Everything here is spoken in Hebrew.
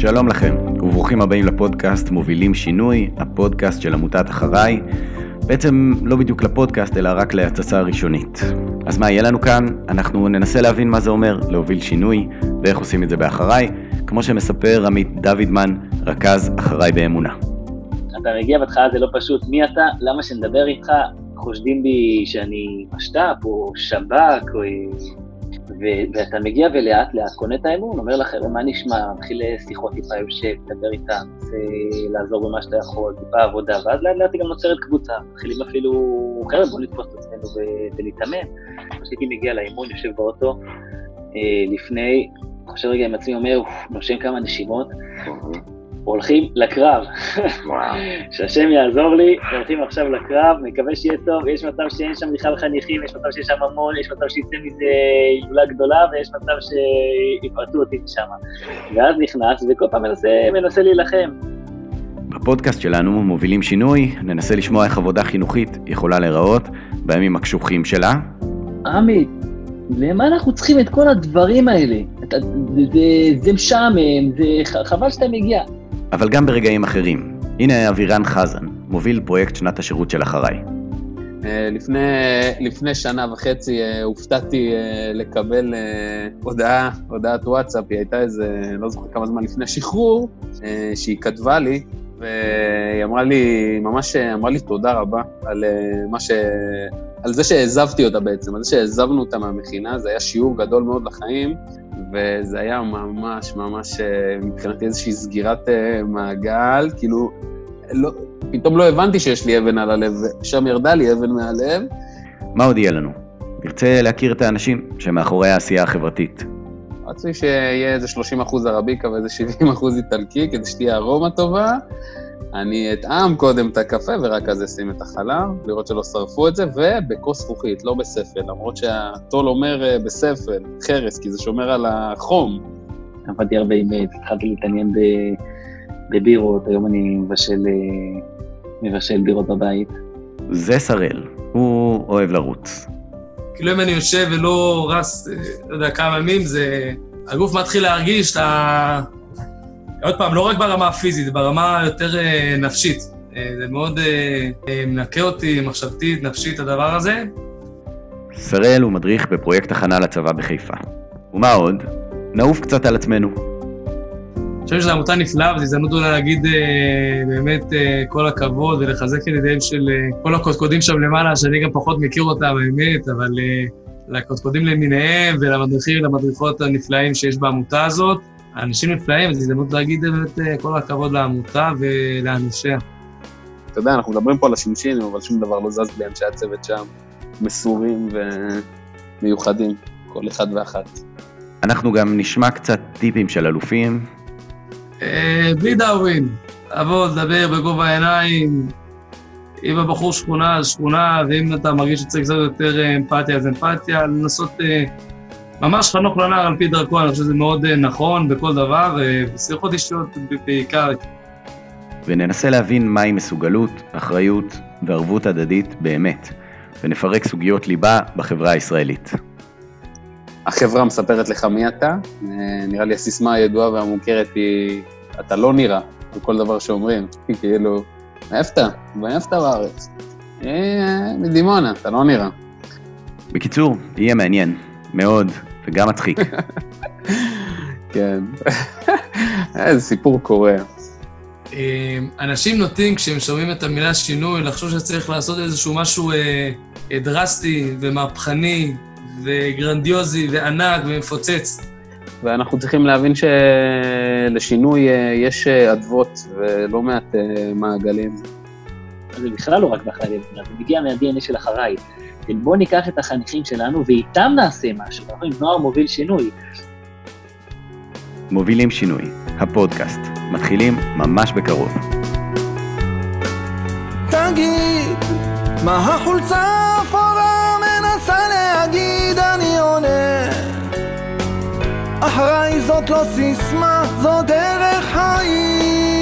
שלום לכם, וברוכים הבאים לפודקאסט מובילים שינוי, הפודקאסט של עמותת אחריי. בעצם לא בדיוק לפודקאסט, אלא רק להצצה הראשונית. אז מה יהיה לנו כאן? אנחנו ננסה להבין מה זה אומר להוביל שינוי, ואיך עושים את זה באחריי, כמו שמספר עמית דוידמן, רכז אחריי באמונה. אתה מגיע בהתחלה זה לא פשוט, מי אתה, למה שנדבר איתך, חושדים בי שאני משת"פ או שב"כ, או... ו- ואתה מגיע ולאט לאט קונה את האמון, אומר לחבר'ה מה נשמע, מתחיל שיחות טיפה יושב, מדבר איתם, לעזור במה שאתה יכול, טיפה עבודה, ואז לאט לאט היא גם נוצרת קבוצה, מתחילים אפילו, חבר'ה בוא נתפוס את עצמנו ולהתאמן. כשהייתי מגיע לאימון, יושב באוטו, אה, לפני, חושב רגע עם עצמי, אומר, נושם כמה נשימות, הולכים לקרב. שהשם יעזור לי, הולכים עכשיו לקרב, מקווה שיהיה טוב, יש מצב שאין שם בכלל חניכים, יש מצב שיש שם המון, יש מצב שיצא מזה הילולה גדולה, ויש מצב שיפרטו אותי משם. ואז נכנס, וכל פעם מנסה, מנסה להילחם. בפודקאסט שלנו, מובילים שינוי, ננסה לשמוע איך עבודה חינוכית יכולה להיראות בימים הקשוחים שלה. עמי, למה אנחנו צריכים את כל הדברים האלה? זה, זה, זה משעמם, זה חבל שאתה מגיע. אבל גם ברגעים אחרים. הנה אבירן חזן, מוביל פרויקט שנת השירות של אחריי. אה, לפני, לפני שנה וחצי אה, הופתעתי אה, לקבל הודעה, הודעת וואטסאפ, היא הייתה איזה, לא זוכר כמה זמן לפני שחרור, שהיא כתבה לי, והיא אמרה לי, ממש אמרה לי תודה רבה על מה ש... על זה שהעזבתי אותה בעצם, על זה שהעזבנו אותה מהמכינה, זה היה שיעור גדול מאוד לחיים, וזה היה ממש ממש אה, מבחינתי איזושהי סגירת אה, מעגל, כאילו, לא, פתאום לא הבנתי שיש לי אבן על הלב, ושם ירדה לי אבן מהלב. מה עוד יהיה לנו? נרצה להכיר את האנשים שמאחורי העשייה החברתית. רציתי שיהיה איזה 30 אחוז ערביקה ואיזה 70 אחוז איטלקי, כדי שתהיה ארומה טובה, אני אטעם קודם את הקפה ורק אז אשים את החלב, לראות שלא שרפו את זה, ובכוס זכוכית, לא בספל, למרות שהטול אומר אה, בספל, חרס, כי זה שומר על החום. עבדתי הרבה עם עץ, התחלתי להתעניין בבירות, היום אני מבשל, אה, מבשל בירות בבית. זה שראל, הוא אוהב לרוץ. כאילו אם אני יושב ולא רס, אה, לא יודע כמה ימים, זה... הגוף מתחיל להרגיש את ה... עוד פעם, לא רק ברמה הפיזית, ברמה יותר אה, נפשית. אה, זה מאוד אה, מנקה אותי, מחשבתית, נפשית, הדבר הזה. שראל הוא מדריך בפרויקט הכנה לצבא בחיפה. ומה עוד? נעוף קצת על עצמנו. אני חושב שזו עמותה נפלאה, וזו הזדמנות אולי להגיד אה, באמת אה, כל הכבוד ולחזק את ידיהם של אה, כל הקודקודים שם למעלה, שאני גם פחות מכיר אותם, האמת, אבל אה, לקודקודים למיניהם ולמדריכים ולמדריכות הנפלאים שיש בעמותה הזאת. אנשים נפלאים, זו הזדמנות להגיד באמת אה, כל הכבוד לעמותה ולאנשיה. אתה יודע, אנחנו מדברים פה על השינשינים, אבל שום דבר לא זז בלי אנשי הצוות שם, מסורים ומיוחדים, כל אחד ואחת. אנחנו גם נשמע קצת טיפים של אלופים. אה, בלי דאווין, לעבוד, לדבר בגובה העיניים. אם הבחור שכונה, אז שכונה, ואם אתה מרגיש שצריך קצת יותר אה, אמפתיה, אז אמפתיה, לנסות ממש חנוך לנער על פי דרכו, אני חושב שזה מאוד אה, נכון בכל דבר, ושיחות אישיות בעיקר. וננסה להבין מהי מסוגלות, אחריות וערבות הדדית באמת, ונפרק סוגיות ליבה בחברה הישראלית. החברה מספרת לך מי אתה, אה, נראה לי הסיסמה הידועה והמוכרת היא, אתה לא נראה, בכל דבר שאומרים, כאילו, מאיפה אתה? מאיפה אתה בארץ? אה, מדימונה, אתה לא נראה. בקיצור, יהיה מעניין, מאוד, וגם מצחיק. כן, איזה סיפור קורע. אמ, אנשים נוטים, כשהם שומעים את המילה שינוי, לחשוב שצריך לעשות איזשהו משהו אה, אה, דרסטי ומהפכני וגרנדיוזי וענק ומפוצץ. ואנחנו צריכים להבין שלשינוי אה, יש אדוות ולא מעט מעגלים. זה בכלל לא רק בחיילים, זה מגיע מה-DNA של אחריי. בואו ניקח את החניכים שלנו ואיתם נעשה משהו, אנחנו עם נוער מוביל שינוי. מובילים שינוי, הפודקאסט, מתחילים ממש בקרוב. תגיד, מה החולצה האפורה מנסה להגיד, אני עונה. אחריי זאת לא סיסמה, זאת דרך חיים.